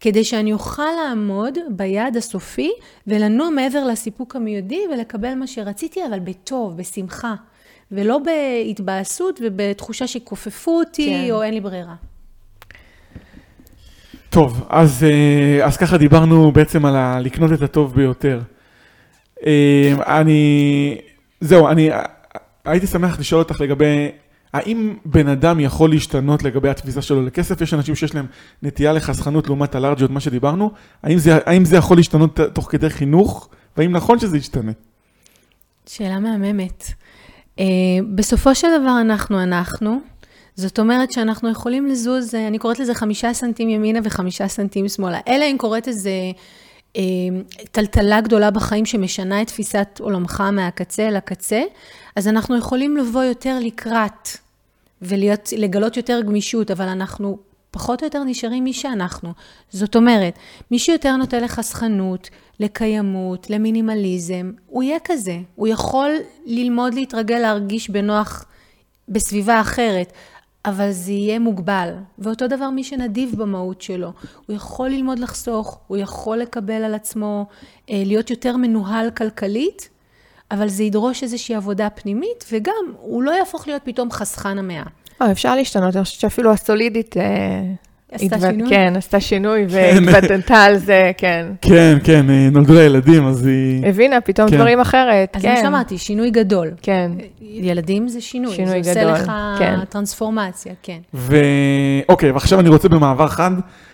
כדי שאני אוכל לעמוד ביעד הסופי ולנוע מעבר לסיפוק המיידי ולקבל מה שרציתי, אבל בטוב, בשמחה, ולא בהתבאסות ובתחושה שכופפו אותי כן. או אין לי ברירה. טוב, אז, אה, אז ככה דיברנו בעצם על ה- לקנות את הטוב ביותר. אה, אני, זהו, אני הייתי שמח לשאול אותך לגבי, האם בן אדם יכול להשתנות לגבי התפיסה שלו לכסף? יש אנשים שיש להם נטייה לחסכנות לעומת הלארג'יות, מה שדיברנו. האם זה, האם זה יכול להשתנות תוך כדי חינוך? והאם נכון שזה ישתנה? שאלה מהממת. Uh, בסופו של דבר אנחנו אנחנו, זאת אומרת שאנחנו יכולים לזוז, אני קוראת לזה חמישה סנטים ימינה וחמישה סנטים שמאלה. אלא אם קוראת איזה אה, טלטלה גדולה בחיים שמשנה את תפיסת עולמך מהקצה אל הקצה, אז אנחנו יכולים לבוא יותר לקראת ולגלות יותר גמישות, אבל אנחנו פחות או יותר נשארים מי שאנחנו. זאת אומרת, מי שיותר נוטה לחסכנות, לקיימות, למינימליזם, הוא יהיה כזה. הוא יכול ללמוד להתרגל להרגיש בנוח בסביבה אחרת, אבל זה יהיה מוגבל. ואותו דבר מי שנדיב במהות שלו. הוא יכול ללמוד לחסוך, הוא יכול לקבל על עצמו, אה, להיות יותר מנוהל כלכלית, אבל זה ידרוש איזושהי עבודה פנימית, וגם הוא לא יהפוך להיות פתאום חסכן המאה. אה, אפשר להשתנות, אני חושבת שאפילו הסולידית... עשתה שינוי? כן, עשתה שינוי כן. והתבטנתה על זה, כן. כן, כן, נולדו לה ילדים, אז היא... הבינה פתאום כן. דברים אחרת, אז כן. אז מה שאמרתי, שינוי גדול. כן. ילדים זה שינוי. שינוי זה גדול, עושה לך כן. טרנספורמציה, כן. ואוקיי, ועכשיו אני רוצה במעבר חד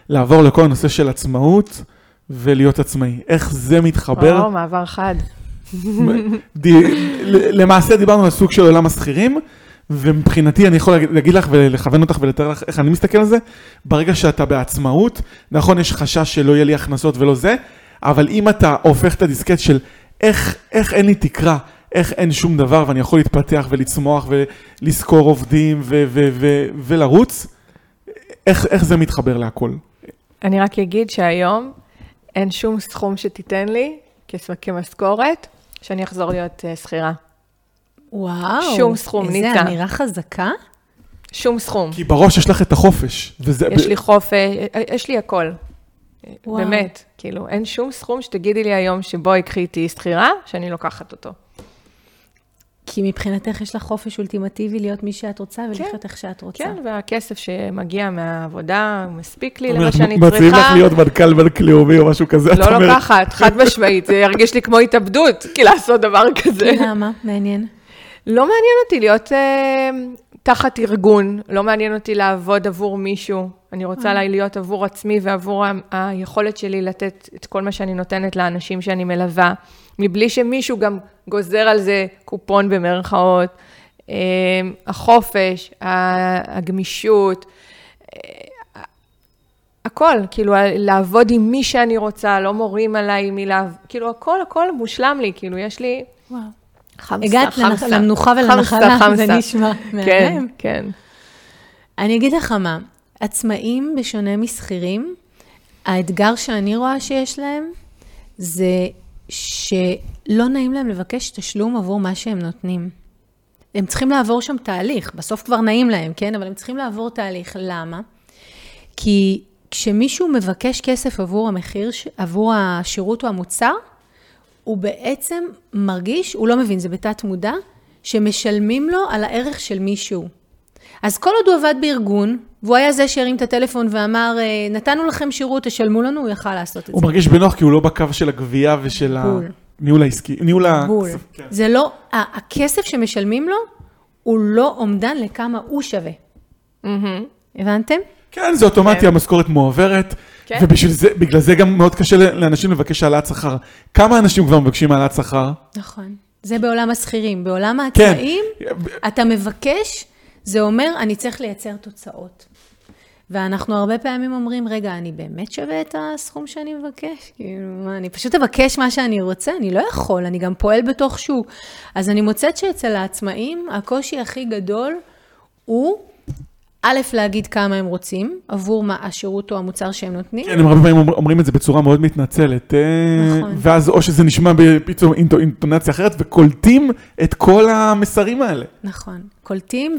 לעבור לכל הנושא של עצמאות ולהיות עצמאי. איך זה מתחבר? או, מעבר חד. למעשה דיברנו על סוג של עולם השכירים. ומבחינתי אני יכול להגיד לך ולכוון אותך ולתאר לך איך אני מסתכל על זה, ברגע שאתה בעצמאות, נכון יש חשש שלא יהיה לי הכנסות ולא זה, אבל אם אתה הופך את הדיסקט של איך, איך אין לי תקרה, איך אין שום דבר ואני יכול להתפתח ולצמוח ולשכור עובדים ו- ו- ו- ולרוץ, איך, איך זה מתחבר להכל? אני רק אגיד שהיום אין שום סכום שתיתן לי כמשכורת שאני אחזור להיות uh, שכירה. וואו. שום סכום, ניצה. איזה אמירה חזקה. שום סכום. כי בראש יש לך את החופש. וזה... יש ב... לי חופש, יש לי הכל. וואו. באמת, כאילו, אין שום סכום שתגידי לי היום שבואי קחי איתי שכירה, שאני לוקחת אותו. כי מבחינתך יש לך חופש אולטימטיבי להיות מי שאת רוצה ולחיות כן, איך שאת רוצה. כן, והכסף שמגיע מהעבודה מספיק לי למה שאני צריכה. מציעים לך להיות מנכ"ל בנק לאומי או משהו כזה, לא לוקחת, חד משמעית, זה ירגיש לי כמו התאבדות, כי לעשות דבר כזה. למה? מעניין. לא מעניין אותי להיות אה, תחת ארגון, לא מעניין אותי לעבוד עבור מישהו. אני רוצה אה. להיות עבור עצמי ועבור ה- היכולת שלי לתת את כל מה שאני נותנת לאנשים שאני מלווה, מבלי שמישהו גם גוזר על זה קופון במרכאות. אה, החופש, הגמישות, אה, הכל, כאילו, לעבוד עם מי שאני רוצה, לא מורים עליי מלעב, כאילו, הכל, הכל מושלם לי, כאילו, יש לי... וואו. חמסה, הגעת חמסה. למנוחה ולנחלה, זה נשמע מהמם. כן, כן. אני אגיד לך מה, עצמאים בשונה משכירים, האתגר שאני רואה שיש להם, זה שלא נעים להם לבקש תשלום עבור מה שהם נותנים. הם צריכים לעבור שם תהליך, בסוף כבר נעים להם, כן? אבל הם צריכים לעבור תהליך. למה? כי כשמישהו מבקש כסף עבור המחיר, עבור השירות או המוצר, הוא בעצם מרגיש, הוא לא מבין, זה בתת מודע, שמשלמים לו על הערך של מישהו. אז כל עוד הוא עבד בארגון, והוא היה זה שהרים את הטלפון ואמר, אה, נתנו לכם שירות, תשלמו לנו, הוא יכל לעשות את הוא זה. הוא מרגיש בנוח כי הוא לא בקו של הגבייה ושל הניהול העסקי, ניהול ה... בול. כן. זה לא, הכסף שמשלמים לו, הוא לא אומדן לכמה הוא שווה. Mm-hmm. הבנתם? כן, זה אוטומטי, כן. המשכורת מועברת. כן. ובשביל זה, בגלל זה גם מאוד קשה לאנשים לבקש העלאת שכר. כמה אנשים כבר מבקשים העלאת שכר? נכון. זה בעולם השכירים. בעולם כן. העצמאים, אתה מבקש, זה אומר, אני צריך לייצר תוצאות. ואנחנו הרבה פעמים אומרים, רגע, אני באמת שווה את הסכום שאני מבקש? כאילו, מה, אני פשוט אבקש מה שאני רוצה? אני לא יכול, אני גם פועל בתוך שוק. אז אני מוצאת שאצל העצמאים, הקושי הכי גדול הוא, א', להגיד כמה הם רוצים, עבור מה השירות או המוצר שהם נותנים. כן, הם הרבה פעמים אומר- אומרים את זה בצורה מאוד מתנצלת. אה, נכון. ואז או שזה נשמע פתאום אינטונציה אחרת, וקולטים את כל המסרים האלה. נכון, קולטים,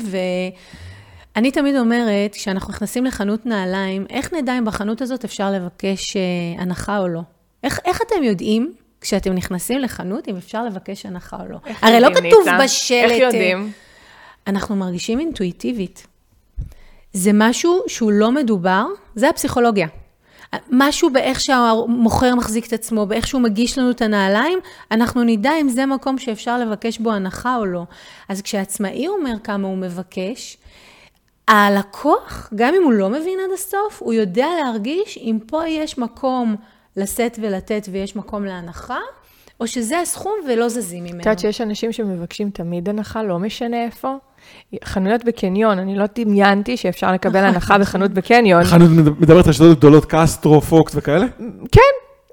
ואני תמיד אומרת, כשאנחנו נכנסים לחנות נעליים, איך נדע אם בחנות הזאת אפשר לבקש אה, הנחה או לא? איך, איך אתם יודעים, כשאתם נכנסים לחנות, אם אפשר לבקש הנחה או לא? הרי לא כתוב ניצה? בשלט... איך אה, יודעים? אנחנו מרגישים אינטואיטיבית. זה משהו שהוא לא מדובר, זה הפסיכולוגיה. משהו באיך שהמוכר מחזיק את עצמו, באיך שהוא מגיש לנו את הנעליים, אנחנו נדע אם זה מקום שאפשר לבקש בו הנחה או לא. אז כשעצמאי אומר כמה הוא מבקש, הלקוח, גם אם הוא לא מבין עד הסוף, הוא יודע להרגיש אם פה יש מקום לשאת ולתת ויש מקום להנחה, או שזה הסכום ולא זזים ממנו. את יודעת שיש אנשים שמבקשים תמיד הנחה, לא משנה איפה. חנויות בקניון, אני לא דמיינתי שאפשר לקבל הנחה בחנות בקניון. חנות מדברת על שדות גדולות, קסטרו, פוקס וכאלה? כן,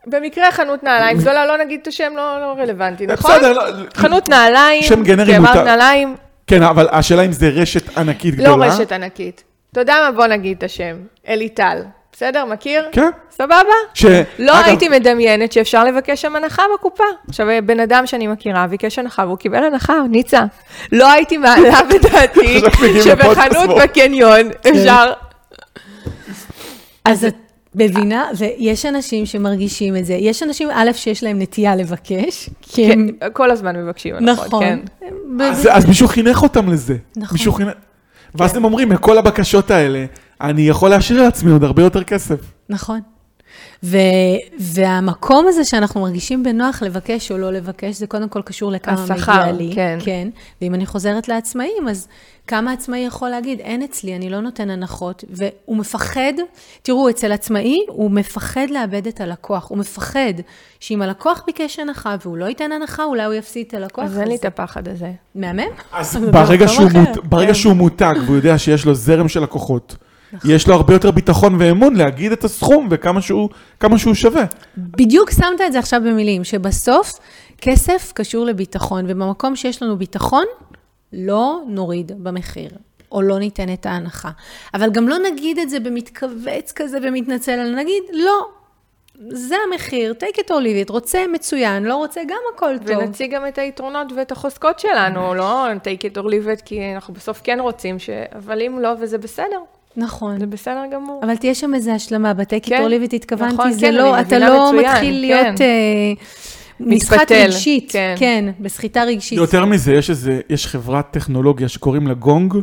במקרה חנות נעליים גדולה, לא נגיד את השם, לא לא רלוונטי, נכון? בסדר, לא- חנות נעליים, שם גנרי כי אמרת מותר. נעליים, כן, אבל השאלה אם זה רשת ענקית לא גדולה. רשת ענקית. אתה יודע מה? בוא נגיד את השם. אליטל. בסדר? מכיר? כן. סבבה? ש- לא אגב, הייתי מדמיינת שאפשר לבקש שם הנחה בקופה. עכשיו, בן אדם שאני מכירה ביקש הנחה והוא קיבל הנחה, ניצה. לא הייתי מעלה בדעתי שבחנות. בקניון אפשר... אז את מבינה, ויש אנשים שמרגישים את זה. יש אנשים, א', שיש להם נטייה לבקש, כי הם... כן, כל הזמן מבקשים הנחות, נכון. כן. אז, מישהו חינך אותם לזה. נכון. מישהו חינך... ואז הם אומרים, מכל הבקשות האלה, אני יכול להשאיר לעצמי עוד הרבה יותר כסף. נכון. ו- והמקום הזה שאנחנו מרגישים בנוח לבקש או לא לבקש, זה קודם כל קשור לכמה השכר, מגיע לי. כן. כן. ואם אני חוזרת לעצמאים, אז כמה עצמאי יכול להגיד, אין אצלי, אני לא נותן הנחות, והוא מפחד, תראו, אצל עצמאי, הוא מפחד לאבד את הלקוח, הוא מפחד שאם הלקוח ביקש הנחה והוא לא ייתן הנחה, אולי הוא יפסיד את הלקוח. אז אין לי את הפחד הזה. מהמם? אז ברגע שהוא. מות, ברגע כן. שהוא מותג והוא יודע שיש לו זרם של לקוחות, נכון. יש לו הרבה יותר ביטחון ואמון להגיד את הסכום וכמה שהוא, כמה שהוא שווה. בדיוק שמת את זה עכשיו במילים, שבסוף כסף קשור לביטחון, ובמקום שיש לנו ביטחון, לא נוריד במחיר, או לא ניתן את ההנחה. אבל גם לא נגיד את זה במתכווץ כזה ומתנצל, אלא נגיד, לא, זה המחיר, take it or leave it, רוצה מצוין, לא רוצה גם הכל טוב. ונציג גם את היתרונות ואת החוזקות שלנו, לא take it or leave it, כי אנחנו בסוף כן רוצים ש... אבל אם לא, וזה בסדר, נכון. זה בסדר גמור. אבל תהיה שם איזה השלמה, it כן, or leave it התכוונתי, נכון, זה כן, לא, אני אתה לא מצוין, מתחיל להיות כן. אה, נסחט רגשית, כן. כן, בסחיטה רגשית. יותר מזה, יש איזה, יש חברת טכנולוגיה שקוראים לה גונג,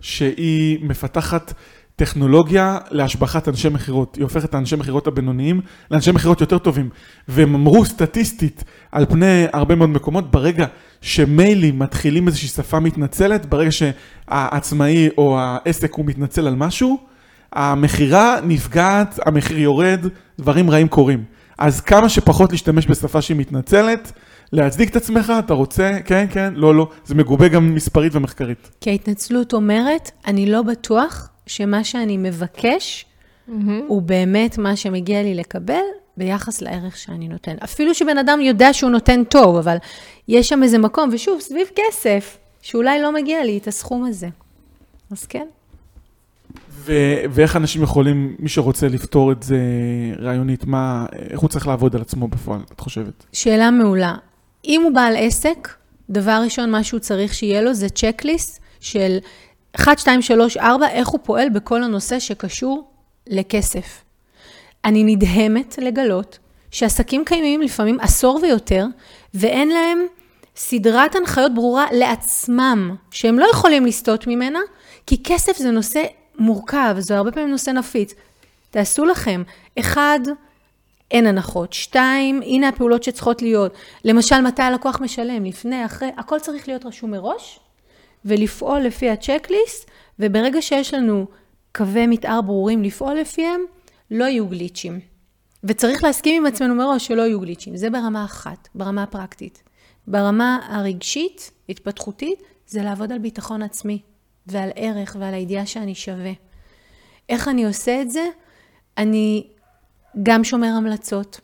שהיא מפתחת טכנולוגיה להשבחת אנשי מכירות. היא הופכת את האנשי מכירות הבינוניים לאנשי מכירות יותר טובים. והם אמרו סטטיסטית על פני הרבה מאוד מקומות, ברגע שמיילים מתחילים איזושהי שפה מתנצלת, ברגע שהעצמאי או העסק הוא מתנצל על משהו, המכירה נפגעת, המחיר יורד, דברים רעים קורים. אז כמה שפחות להשתמש בשפה שהיא מתנצלת, להצדיק את עצמך, אתה רוצה, כן, כן, לא, לא, זה מגובה גם מספרית ומחקרית. כי ההתנצלות אומרת, אני לא בטוח שמה שאני מבקש הוא באמת מה שמגיע לי לקבל ביחס לערך שאני נותן. אפילו שבן אדם יודע שהוא נותן טוב, אבל יש שם איזה מקום, ושוב, סביב כסף, שאולי לא מגיע לי את הסכום הזה. אז כן. ו- ואיך אנשים יכולים, מי שרוצה לפתור את זה רעיונית, מה, איך הוא צריך לעבוד על עצמו בפועל, את חושבת? שאלה מעולה. אם הוא בעל עסק, דבר ראשון, מה שהוא צריך שיהיה לו זה צ'קליסט של 1, 2, 3, 4, איך הוא פועל בכל הנושא שקשור לכסף. אני נדהמת לגלות שעסקים קיימים לפעמים עשור ויותר, ואין להם סדרת הנחיות ברורה לעצמם, שהם לא יכולים לסטות ממנה, כי כסף זה נושא מורכב, זה הרבה פעמים נושא נפיץ. תעשו לכם, אחד, אין הנחות. שתיים, הנה הפעולות שצריכות להיות. למשל, מתי הלקוח משלם, לפני, אחרי, הכל צריך להיות רשום מראש, ולפעול לפי הצ'קליסט, וברגע שיש לנו קווי מתאר ברורים לפעול לפיהם, לא יהיו גליצ'ים. וצריך להסכים עם עצמנו מראש שלא יהיו גליצ'ים. זה ברמה אחת, ברמה הפרקטית. ברמה הרגשית, התפתחותית, זה לעבוד על ביטחון עצמי, ועל ערך ועל הידיעה שאני שווה. איך אני עושה את זה? אני גם שומר המלצות,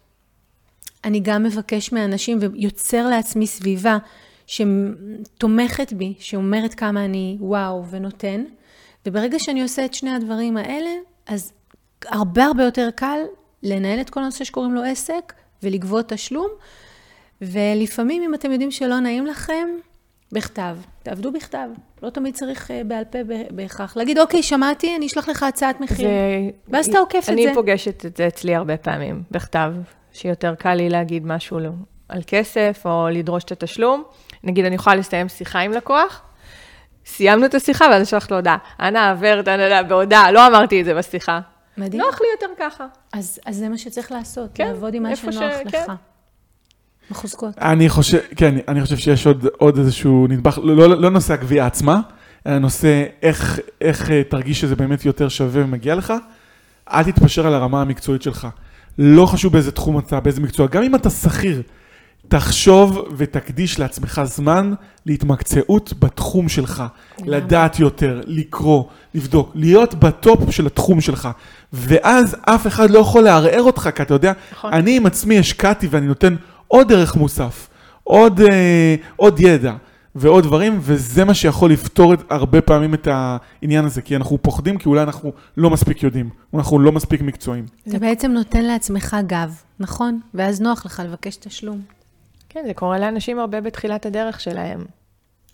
אני גם מבקש מאנשים ויוצר לעצמי סביבה שתומכת בי, שאומרת כמה אני וואו ונותן, וברגע שאני עושה את שני הדברים האלה, אז הרבה הרבה יותר קל לנהל את כל הנושא שקוראים לו עסק ולגבות תשלום, ולפעמים אם אתם יודעים שלא נעים לכם, בכתב, תעבדו בכתב, לא תמיד צריך אה, בעל פה בהכרח. להגיד, אוקיי, שמעתי, אני אשלח לך הצעת מחיר. זה... ואז אתה עוקף את זה. אני פוגשת את זה אצלי הרבה פעמים, בכתב, שיותר קל לי להגיד משהו על כסף או לדרוש את התשלום. נגיד, אני יכולה לסיים שיחה עם לקוח, סיימנו את השיחה ואז אשלח לו הודעה. אנא עברת, אנא, בהודעה, לא אמרתי את זה בשיחה. מדהים. נוח לי יותר ככה. אז, אז זה מה שצריך לעשות, כן, לעבוד עם מה שנוח ש... לך. כן. מחוזקות. אני חושב, כן, אני חושב שיש עוד, עוד איזשהו נדבך, לא, לא, לא נושא הגבייה עצמה, אלא נושא איך, איך אה, תרגיש שזה באמת יותר שווה ומגיע לך. אל תתפשר על הרמה המקצועית שלך. לא חשוב באיזה תחום אתה, באיזה מקצוע, גם אם אתה שכיר, תחשוב ותקדיש לעצמך זמן להתמקצעות בתחום שלך, לדעת יותר, לקרוא, לבדוק, להיות בטופ של התחום שלך, ואז אף אחד לא יכול לערער אותך, כי אתה יודע, נכון. אני עם עצמי השקעתי ואני נותן עוד ערך מוסף, עוד, אה, עוד ידע ועוד דברים, וזה מה שיכול לפתור את, הרבה פעמים את העניין הזה, כי אנחנו פוחדים, כי אולי אנחנו לא מספיק יודעים, אנחנו לא מספיק מקצועיים. זה בעצם נותן לעצמך גב, נכון? ואז נוח לך לבקש תשלום. כן, זה קורה לאנשים הרבה בתחילת הדרך שלהם,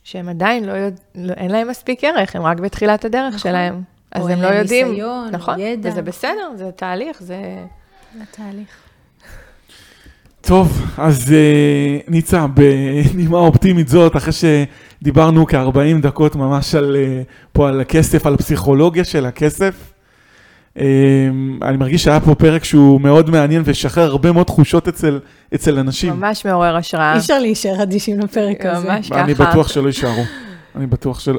שהם עדיין לא יודעים, לא, אין להם מספיק ערך, הם רק בתחילת הדרך נכון. שלהם. אז הם לא יודעים. או אין להם ניסיון, נכון, ידע. וזה בסדר, זה תהליך, זה... זה תהליך. טוב, אז uh, ניצה, בנימה אופטימית זאת, אחרי שדיברנו כ-40 דקות ממש על, uh, פה על הכסף, על הפסיכולוגיה של הכסף, אני מרגיש שהיה פה פרק שהוא מאוד מעניין ושחרר הרבה מאוד תחושות אצל, אצל אנשים. ממש מעורר השראה. אי אפשר להישאר אדישים לפרק הזה. ממש ככה. אני בטוח שלא יישארו. אני בטוח שלא.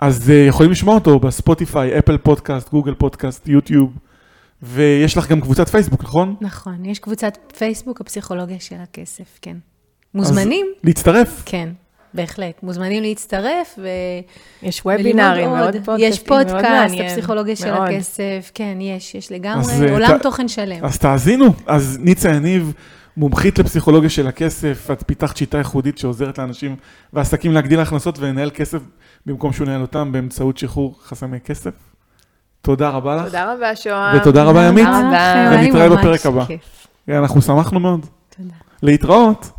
אז uh, יכולים לשמוע אותו בספוטיפיי, אפל פודקאסט, גוגל פודקאסט, יוטיוב. ויש לך גם קבוצת פייסבוק, נכון? נכון, יש קבוצת פייסבוק, הפסיכולוגיה של הכסף, כן. מוזמנים? אז להצטרף. כן, בהחלט. מוזמנים להצטרף ו... יש וובינארים, מאוד פודקאסטים, יש פודקאסט, הפסיכולוגיה של הכסף, כן, יש, יש לגמרי, עולם ת... תוכן שלם. אז תאזינו, אז ניצה יניב, מומחית לפסיכולוגיה של הכסף, את פיתחת שיטה ייחודית שעוזרת לאנשים ועסקים להגדיל הכנסות ולנהל כסף במקום שהוא ינהל אותם באמצעות שחרור חסמי כסף. תודה רבה לך. תודה רבה, שוהם. ותודה רבה, ימית. ונתראה בפרק הבא. אנחנו שמחנו מאוד. תודה. להתראות.